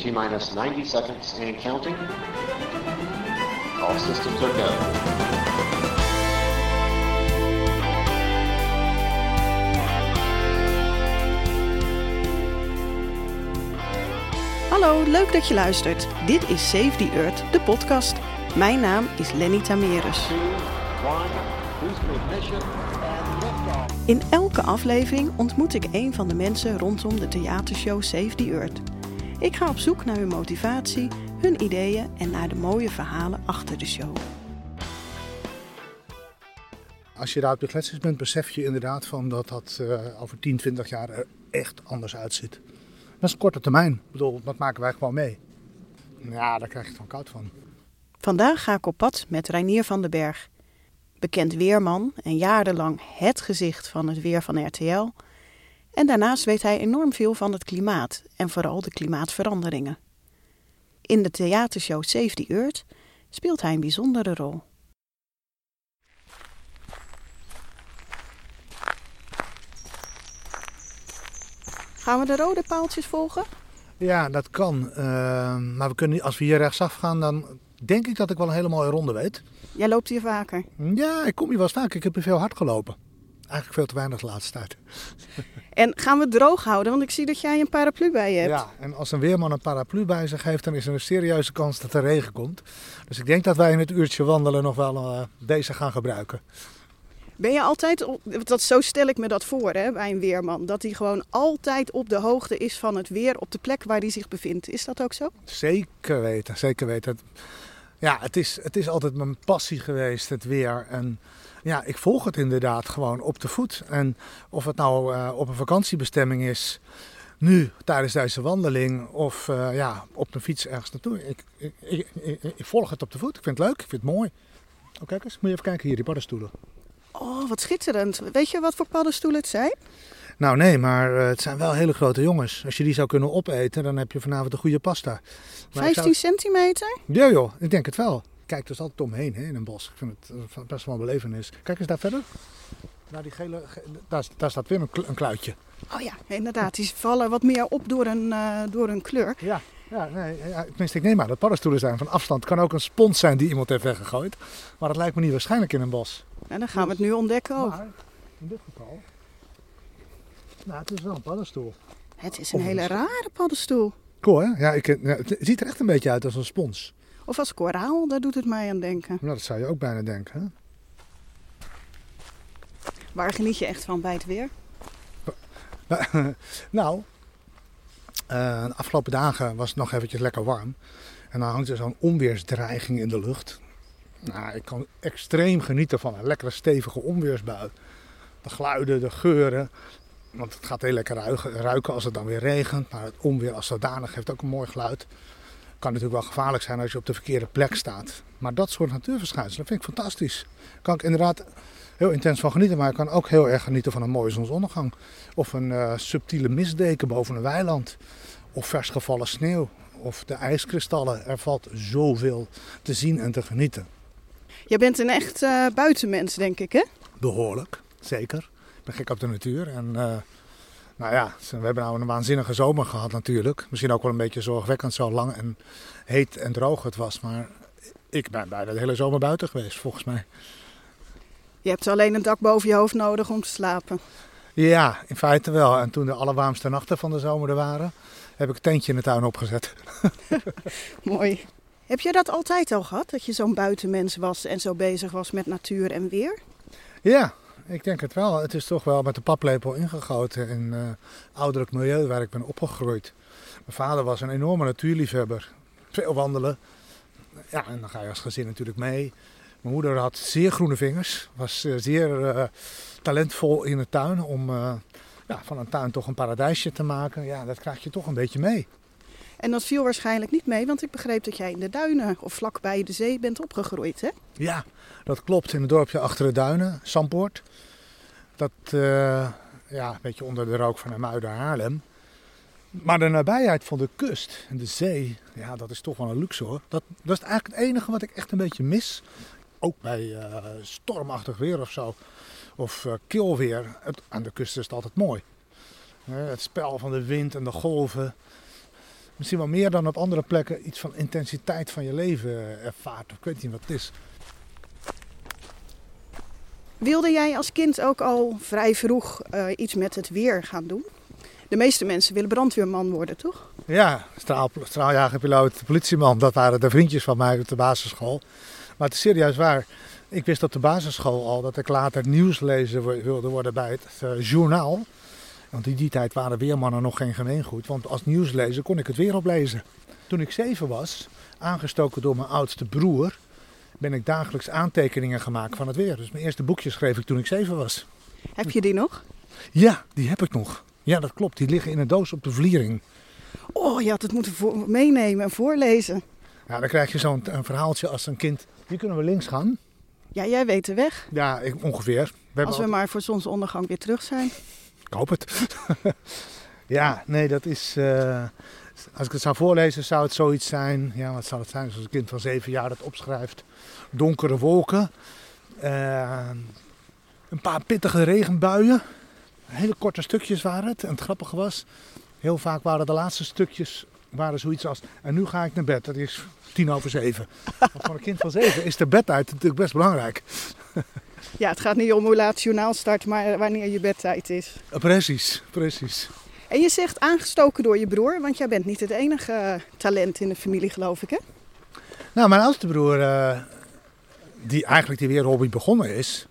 T minus 90 seconds and counting. All systems are go. Hallo, leuk dat je luistert. Dit is Save the Earth, de podcast. Mijn naam is Lenny Tamerus. In elke aflevering ontmoet ik een van de mensen rondom de theatershow Save the Earth. Ik ga op zoek naar hun motivatie, hun ideeën en naar de mooie verhalen achter de show. Als je daar op de gletsjers bent, besef je inderdaad van dat dat eh, over 10, 20 jaar er echt anders uitziet. Dat is een korte termijn. Ik bedoel, dat maken wij gewoon mee. Ja, daar krijg je het van koud van. Vandaag ga ik op pad met Reinier van den Berg. Bekend weerman en jarenlang het gezicht van het weer van RTL. En daarnaast weet hij enorm veel van het klimaat en vooral de klimaatveranderingen. In de theatershow Save the Earth speelt hij een bijzondere rol. Gaan we de rode paaltjes volgen? Ja, dat kan. Eh, maar we kunnen, als we hier rechtsaf gaan, dan denk ik dat ik wel een hele mooie ronde weet. Jij loopt hier vaker. Ja, ik kom hier wel eens vaak. Ik heb hier veel hard gelopen. Eigenlijk veel te weinig de laatste tijd. En gaan we het droog houden? Want ik zie dat jij een paraplu bij je hebt. Ja, en als een weerman een paraplu bij zich heeft, dan is er een serieuze kans dat er regen komt. Dus ik denk dat wij in het uurtje wandelen nog wel eh, deze gaan gebruiken. Ben je altijd, op, dat, zo stel ik me dat voor hè, bij een weerman, dat hij gewoon altijd op de hoogte is van het weer op de plek waar hij zich bevindt. Is dat ook zo? Zeker weten, zeker weten. Ja, het is, het is altijd mijn passie geweest, het weer. En ja, ik volg het inderdaad gewoon op de voet. En of het nou eh, op een vakantiebestemming is, nu tijdens deze wandeling, of eh, ja, op een fiets ergens naartoe. Ik, ik- ik volg het op de voet. Ik vind het leuk, ik vind het mooi. Oh, kijk eens, moet je even kijken hier, die paddenstoelen. Oh, wat schitterend. Weet je wat voor paddenstoelen het zijn? Nou nee, maar eh, het zijn wel hele grote jongens. Als je die zou kunnen opeten, dan heb je vanavond een goede pasta. Maar ik 15 zou- centimeter? Ja joh, ik denk het wel. Kijk dus altijd omheen hè, in een bos. Ik vind het eh, best wel een belevenis. Kijk eens daar verder. Daar, die gele, ge- daar, daar staat weer een, een kluitje. Oh ja, inderdaad. Die vallen wat meer op door een, eh, door een kleur. Ja, ja, nee, ja, tenminste ik neem aan dat paddenstoelen zijn van afstand. Het kan ook een spons zijn die iemand heeft weggegooid. Maar dat lijkt me niet waarschijnlijk in een bos. En dan gaan we het nu ontdekken ook. Maar in dit geval, nou het is wel een paddenstoel. Het is een hele rare paddenstoel. Cool hè? Ja, ik, ja, het ziet er echt een beetje uit als een spons. Of als koraal, daar doet het mij aan denken. Nou, dat zou je ook bijna denken. Hè? Waar geniet je echt van bij het weer? nou, eh, de afgelopen dagen was het nog eventjes lekker warm. En dan hangt er zo'n onweersdreiging in de lucht. Nou, ik kan extreem genieten van een lekkere stevige onweersbui. De geluiden, de geuren. Want het gaat heel lekker ruiken, als het dan weer regent. Maar het onweer als zodanig heeft ook een mooi geluid. Kan natuurlijk wel gevaarlijk zijn als je op de verkeerde plek staat. Maar dat soort natuurverschijnselen vind ik fantastisch. Kan ik inderdaad heel intens van genieten. Maar ik kan ook heel erg genieten van een mooie zonsondergang. Of een eh, subtiele mistdeken boven een weiland. Of vers gevallen sneeuw. Of de ijskristallen. Er valt zoveel te zien en te genieten. Je bent een echt eh, buitenmens, denk ik, hè? Behoorlijk, zeker. Ik ben gek op de natuur. En eh, nou ja, we hebben nou een waanzinnige zomer gehad natuurlijk. Misschien ook wel een beetje zorgwekkend zo lang en heet en droog het was. Maar ik ben bijna de hele zomer buiten geweest volgens mij. Je hebt alleen een dak boven je hoofd nodig om te slapen. Ja, in feite wel. En toen de allerwarmste nachten van de zomer er waren, heb ik een tentje in de tuin opgezet. Mooi. Heb je dat altijd al gehad, dat je zo'n buitenmens was en zo bezig was met natuur en weer? Ja, ik denk het wel. Het is toch wel met de paplepel ingegoten in eh ouderlijk milieu waar ik ben opgegroeid. Mijn vader was een enorme natuurliefhebber. Veel wandelen. Ja, en dan ga je als gezin natuurlijk mee. Mijn moeder had zeer groene vingers. Was eh, zeer eh, talentvol in de tuin om ja, van een tuin toch een paradijsje te maken. Ja, dat krijg je toch een beetje mee. En dat viel waarschijnlijk niet mee, want ik begreep dat jij in de duinen of vlakbij de zee bent opgegroeid, hè? Ja, dat klopt. In het dorpje achter de duinen, Sampoort. Dat, eh, ja, een beetje onder de rook van Muiden Haarlem. Maar de nabijheid van de kust en de zee, ja, dat is toch wel een luxe hoor. Dat, dat is eigenlijk het enige wat ik echt een beetje mis. Ook bij eh, stormachtig weer of zo. Of weer. Het, aan de kust is het altijd mooi. Het spel van de wind en de golven. Misschien wel meer dan op andere plekken iets van intensiteit van je leven ervaart. Of ik weet niet wat het is. Wilde jij als kind ook al vrij vroeg uh, iets met het weer gaan doen? De meeste mensen willen brandweerman worden, toch? Ja, straal, straaljagerpiloot, politieman, dat waren de vriendjes van mij op de basisschool. Maar het is serieus waar. Ik wist op de basisschool al dat ik later nieuwslezer wilde worden bij het uh, journaal. Want in die tijd waren weermannen nog geen gemeengoed. Want als nieuwslezer kon ik het weer oplezen. Toen ik zeven was, aangestoken door mijn oudste broer, ben ik dagelijks aantekeningen gemaakt van het weer. Dus mijn eerste boekje schreef ik toen ik zeven was. Heb je die nog? Ja, die heb ik nog. Ja, dat klopt. Die liggen in een doos op de vliering. Oh, je had het moeten meenemen en voorlezen. Ja, dan krijg je zo'n verhaaltje als een kind. Hier kunnen we links gaan. Ja, jij weet de weg. Ja, ik, ongeveer. We als we maar voor zonsondergang weer terug zijn. Ik hoop het. ja, nee, dat is... Uh, als ik het zou voorlezen, zou het zoiets zijn. Ja, wat zou het zijn als een kind van zeven jaar dat opschrijft? Donkere wolken. Uh, een paar pittige regenbuien. Hele korte stukjes waren het. En het grappige was, heel vaak waren de laatste stukjes waren zoiets als... En nu ga ik naar bed. Dat is tien over zeven. Voor een kind van zeven is de bedtijd natuurlijk best belangrijk. Ja, het gaat niet om hoe laat het journaal start, maar wanneer je bedtijd is. Precies, precies. En je zegt aangestoken door je broer, want jij bent niet het enige talent in de familie, geloof ik, hè? Nou, mijn oudste broer, uh, die eigenlijk die weerhobby begonnen is,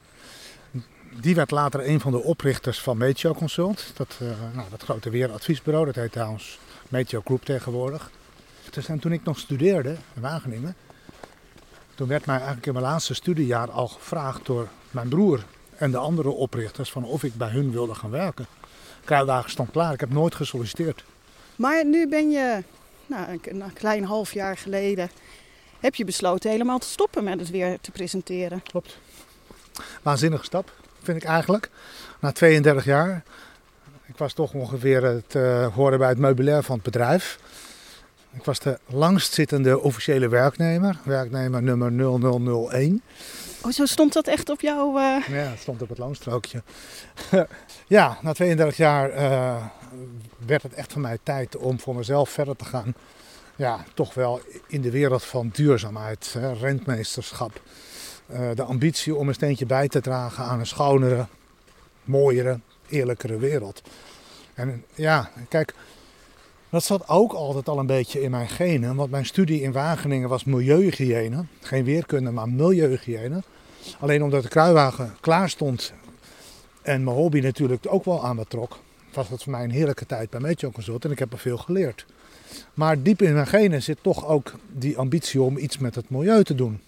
die werd later een van de oprichters van Meteo Consult. Dat, uh, nou, dat grote weeradviesbureau, dat heet trouwens Meteo Group tegenwoordig. Dus en toen ik nog studeerde in Wageningen, toen werd mij eigenlijk in mijn laatste studiejaar al gevraagd door mijn broer en de andere oprichters van of ik bij hun wilde gaan werken. Kruidagen stond klaar, ik heb nooit gesolliciteerd. Maar nu ben je, nou, een klein half jaar geleden, heb je besloten helemaal te stoppen met het weer te presenteren. Klopt. Waanzinnige stap, vind ik eigenlijk. Na 32 jaar. Ik was toch ongeveer het uh, horen bij het meubilair van het bedrijf. Ik was de langstzittende officiële werknemer, werknemer nummer 0001. Oh, zo stond dat echt op jouw... Uh... Ja, het stond op het loonstrookje. ja, na 32 jaar uh, werd het echt van mij tijd om voor mezelf verder te gaan. Ja, toch wel in de wereld van duurzaamheid, hè, rentmeesterschap. Uh, de ambitie om een steentje bij te dragen aan een schonere, mooiere, eerlijkere wereld. En ja, kijk, dat zat ook altijd al een beetje in mijn genen. Want mijn studie in Wageningen was milieuhygiëne. Geen weerkunde, maar milieuhygiëne. Alleen omdat de kruiwagen klaar stond en mijn hobby natuurlijk ook wel aan me trok, was het voor mij een heerlijke tijd bij Meteo Consult en ik heb er veel geleerd. Maar diep in mijn genen zit toch ook die ambitie om iets met het milieu te doen.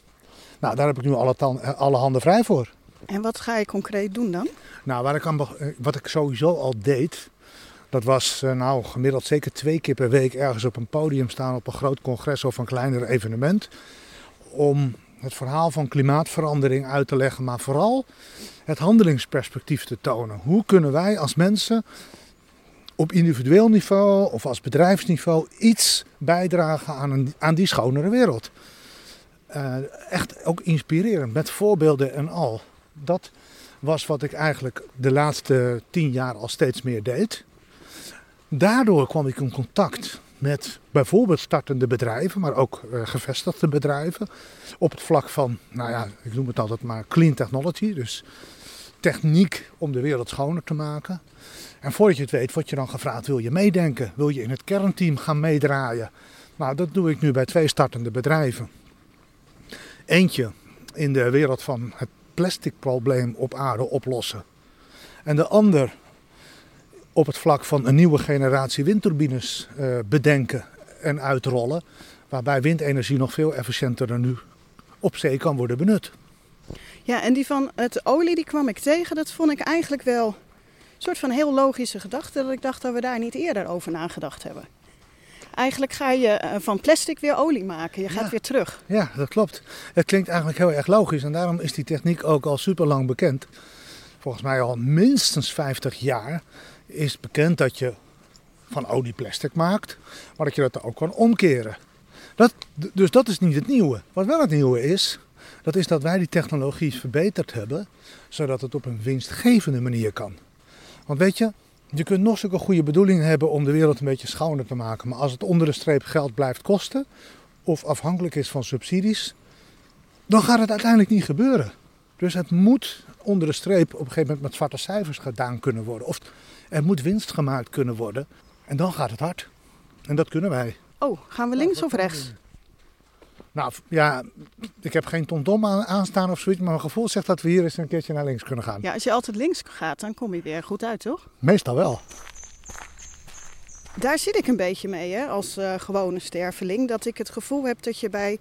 Nou, daar heb ik nu alle, alle handen vrij voor. En wat ga je concreet doen dan? Nou, waar ik aan, wat ik sowieso al deed, dat was uh, nou gemiddeld zeker twee keer per week ergens op een podium staan op een groot congres of een kleiner evenement. Om het verhaal van klimaatverandering uit te leggen, maar vooral het handelingsperspectief te tonen. Hoe kunnen wij als mensen op individueel niveau of als bedrijfsniveau iets bijdragen aan, een, aan die schonere wereld? Uh, echt ook inspirerend, met voorbeelden en al. Dat was wat ik eigenlijk de laatste tien jaar al steeds meer deed. Daardoor kwam ik in contact met bijvoorbeeld startende bedrijven, maar ook uh, gevestigde bedrijven. Op het vlak van, nou ja, ik noem het altijd maar clean technology. Dus techniek om de wereld schoner te maken. En voordat je het weet, word je dan gevraagd: wil je meedenken? Wil je in het kernteam gaan meedraaien? Nou, dat doe ik nu bij twee startende bedrijven. Eentje in de wereld van het plasticprobleem op aarde oplossen. En de ander op het vlak van een nieuwe generatie windturbines uh, bedenken en uitrollen. Waarbij windenergie nog veel efficiënter dan nu op zee kan worden benut. Ja, en die van het olie die kwam ik tegen. Dat vond ik eigenlijk wel een soort van heel logische gedachte. Dat ik dacht dat we daar niet eerder over nagedacht hebben. Eigenlijk ga je eh, van plastic weer olie maken. Je gaat weer terug. Ja, dat klopt. Het klinkt eigenlijk heel erg logisch. En daarom is die techniek ook al super lang bekend. Volgens mij al minstens 50 jaar is bekend dat je van olie plastic maakt, maar dat je dat ook kan omkeren. Dat, dus dat is niet het nieuwe. Wat wel het nieuwe is, dat is dat wij die technologie verbeterd hebben, zodat het op een winstgevende manier kan. Want weet je, Je kunt nog zulke goede bedoelingen hebben om de wereld een beetje schouder te maken. Maar als het onder de streep geld blijft kosten of afhankelijk is van subsidies, dan gaat het uiteindelijk niet gebeuren. Dus het moet onder de streep op een gegeven moment met zwarte cijfers gedaan kunnen worden. Of er moet winst gemaakt kunnen worden. En dan gaat het hard. En dat kunnen wij. Oh, gaan we links of rechts? Nou ja, ik heb geen tomtom aan, aanstaan of zoiets, maar mijn gevoel zegt dat we hier eens een keertje naar links kunnen gaan. Ja, als je altijd links gaat, dan kom je weer goed uit, toch? Meestal wel. Daar zit ik een beetje mee, hè, als uh, gewone sterveling. Dat ik het gevoel heb dat je bij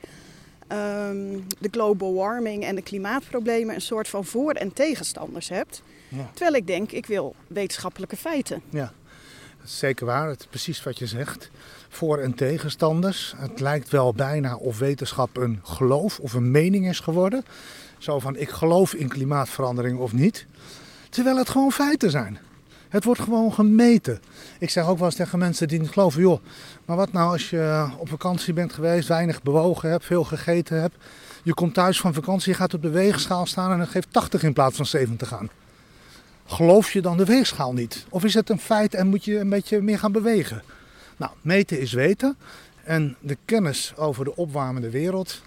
ehm, de global warming en de klimaatproblemen een soort van voor- en tegenstanders hebt. Ja. Terwijl ik denk, ik wil wetenschappelijke feiten. Ja, dat is zeker waar. Het is precies wat je zegt voor- en tegenstanders. Het lijkt wel bijna of wetenschap een geloof of een mening is geworden. Zo van ik geloof in klimaatverandering of niet. Terwijl het gewoon feiten zijn. Het wordt gewoon gemeten. Ik zeg ook wel eens tegen mensen die niet geloven: joh, maar wat nou als je op vakantie bent geweest, weinig bewogen hebt, veel gegeten hebt. Je komt thuis van vakantie, je gaat op de weegschaal staan en het geeft 80 in plaats van 70 aan. Geloof je dan de weegschaal niet? Of is het een feit en moet je een beetje meer gaan bewegen? Nou, meten is weten. En de kennis over de opwarmende wereld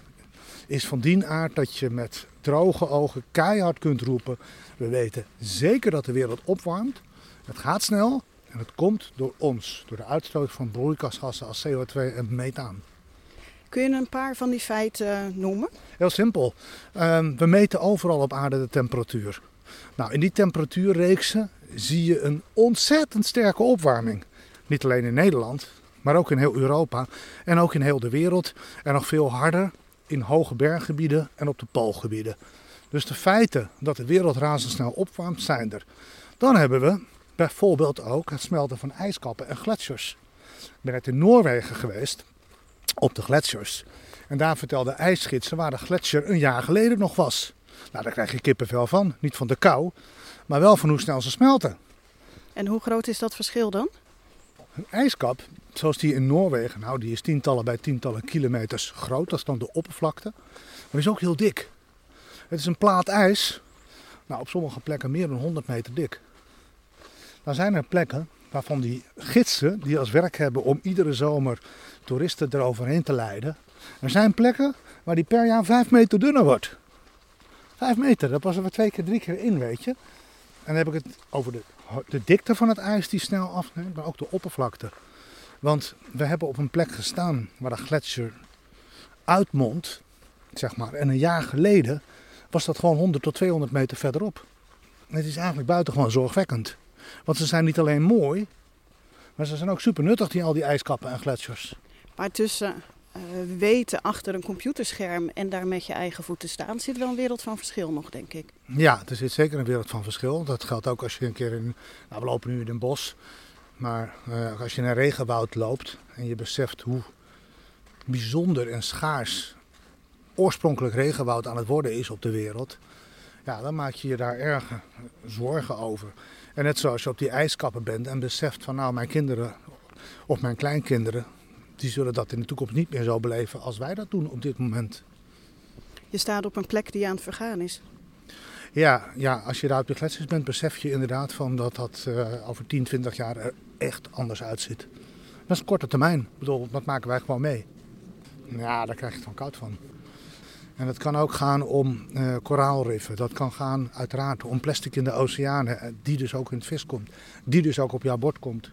is van die aard dat je met droge ogen keihard kunt roepen: We weten zeker dat de wereld opwarmt. Het gaat snel en het komt door ons, door de uitstoot van broeikasgassen als CO2 en methaan. Kun je een paar van die feiten eh, noemen? Heel simpel. Ehm, we meten overal op aarde de temperatuur. Nou, in die temperatuurreeksen zie je een ontzettend sterke opwarming. Niet alleen in Nederland, maar ook in heel Europa en ook in heel de wereld. En nog veel harder in hoge berggebieden en op de poolgebieden. Dus de feiten dat de wereld razendsnel opwarmt zijn er. Dan hebben we bijvoorbeeld ook het smelten van ijskappen en gletsjers. Ik ben net in Noorwegen geweest, op de gletsjers. En daar vertelde ijsgidsen waar de gletsjer een jaar geleden nog was. Nou, daar krijg je kippenvel van. Niet van de kou, maar wel van hoe snel ze smelten. En hoe groot is dat verschil dan? Een ijskap, zoals die in Noorwegen, nou die is tientallen bij tientallen kilometers groot. Dat is dan de oppervlakte. Maar die is ook heel dik. Het is een plaat ijs, nou op sommige plekken meer dan 100 meter dik. Dan zijn er plekken waarvan die gidsen, die als werk hebben om iedere zomer toeristen eroverheen te leiden. Er zijn plekken waar die per jaar 5 meter dunner wordt. 5 meter, daar passen we twee keer, drie keer in, weet je. En dan heb ik het over de de dikte van het ijs die snel afneemt, maar ook de oppervlakte. Want we hebben op een plek gestaan waar de gletsjer uitmondt, zeg maar. En een jaar geleden was dat gewoon 100 tot 200 meter verderop. Het is eigenlijk buitengewoon zorgwekkend. Want ze zijn niet alleen mooi, maar ze zijn ook super nuttig, die, al die ijskappen en gletsjers. Maar tussen weten achter een computerscherm en daar met je eigen voeten staan, zit wel een wereld van verschil nog, denk ik. Ja, er zit zeker een wereld van verschil. Dat geldt ook als je een keer in. Nou, we lopen nu in een bos. Maar uh, als je in een regenwoud loopt en je beseft hoe bijzonder en schaars oorspronkelijk regenwoud aan het worden is op de wereld. Ja, dan maak je je daar erg zorgen over. En net zoals je op die ijskappen bent en beseft van nou mijn kinderen of mijn kleinkinderen die zullen dat in de toekomst niet meer zo beleven als wij dat doen op dit moment. Je staat op een plek die aan het vergaan is. Ja, ja als je daar op de gletsjers bent, besef je inderdaad van dat dat uh, over 10, 20 jaar er echt anders uitziet. Dat is een korte termijn. Ik bedoel, dat maken wij gewoon mee. Ja, daar krijg je het van koud van. En het kan ook gaan om uh, koraalriffen. Dat kan gaan uiteraard om plastic in de oceanen, eh, die dus ook in het vis komt. Die dus ook op jouw bord komt.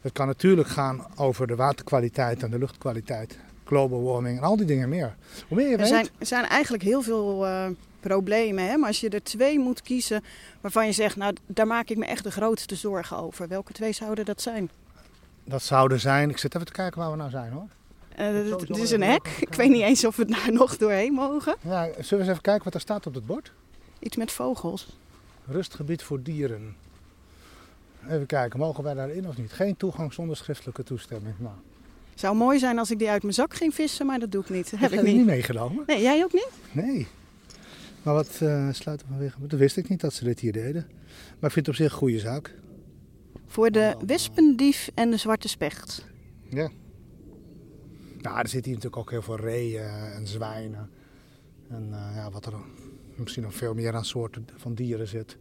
Het kan natuurlijk gaan over de waterkwaliteit en de luchtkwaliteit, global warming en al die dingen meer. Hoe meer je er weet... Zijn, er zijn eigenlijk heel veel uh, problemen, hè? maar als je er twee moet kiezen waarvan je zegt, nou daar maak ik me echt de grootste zorgen over. Welke twee zouden dat zijn? Dat zouden zijn, ik zit even te kijken waar we nou zijn hoor. Uh, het is een hek. Ik weet niet eens of we daar nog doorheen mogen. Ja, zullen we eens even kijken wat er staat op het bord? Iets met vogels. Rustgebied voor dieren. Even kijken, mogen wij daarin of niet? Geen toegang zonder schriftelijke toestemming. Nou. Zou mooi zijn als ik die uit mijn zak ging vissen, maar dat doe ik niet. Dat heb ik niet. niet meegenomen. Nee, jij ook niet? Nee. Maar wat uh, sluiten vanwege? Dat wist ik niet dat ze dit hier deden. Maar ik vind het op zich een goede zaak. Voor de wespendief en de zwarte specht. Ja. Nou, er zit hier natuurlijk ook heel veel reeën en zwijnen. En uh, ja, wat er misschien nog veel meer aan soorten van dieren zit.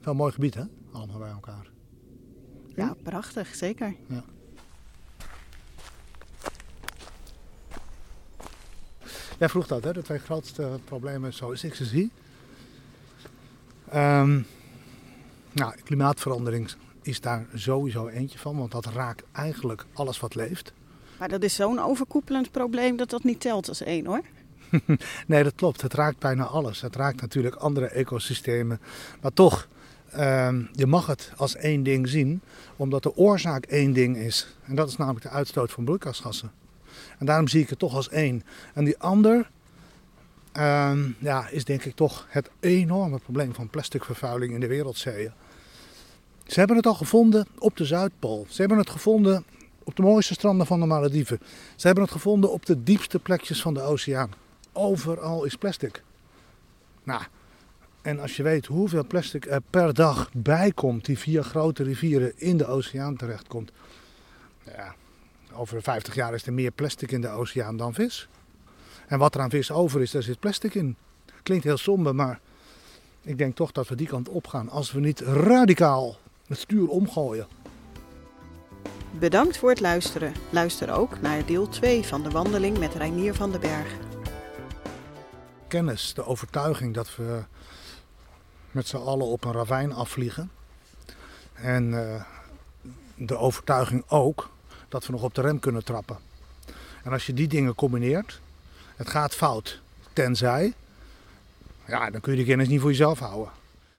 Wel een mooi gebied, hè? Allemaal bij elkaar. Ja, prachtig, zeker. Ja. Jij vroeg dat, hè? De twee grootste problemen zoals ik ze zie. Ehm, nou, klimaatverandering is daar sowieso eentje van, want dat raakt eigenlijk alles wat leeft. Maar dat is zo'n overkoepelend probleem dat dat niet telt als één hoor. Nee, dat klopt. Het raakt bijna alles. Het raakt natuurlijk andere ecosystemen. Maar toch, ehm, je mag het als één ding zien, omdat de oorzaak één ding is. En dat is namelijk de uitstoot van broeikasgassen. En daarom zie ik het toch als één. En die ander ehm, ja, is denk ik toch het enorme probleem van plasticvervuiling in de wereldzeeën. Ze hebben het al gevonden op de Zuidpool. Ze hebben het gevonden op de mooiste stranden van de Malediven. Ze hebben het gevonden op de diepste plekjes van de oceaan. Overal is plastic. Nou, en als je weet hoeveel plastic er per dag bijkomt die via grote rivieren in de oceaan terechtkomt. Ja, over 50 jaar is er meer plastic in de oceaan dan vis. En wat er aan vis over is, daar zit plastic in. Klinkt heel somber, maar ik denk toch dat we die kant op gaan als we niet radicaal het stuur omgooien. Bedankt voor het luisteren. Luister ook naar deel 2 van de wandeling met Reinier van den Berg. kennis, de overtuiging dat we met z'n allen op een ravijn afvliegen. En eh, de overtuiging ook dat we nog op de rem kunnen trappen. En als je die dingen combineert, het gaat fout, tenzij, ja, dan kun je die kennis niet voor jezelf houden.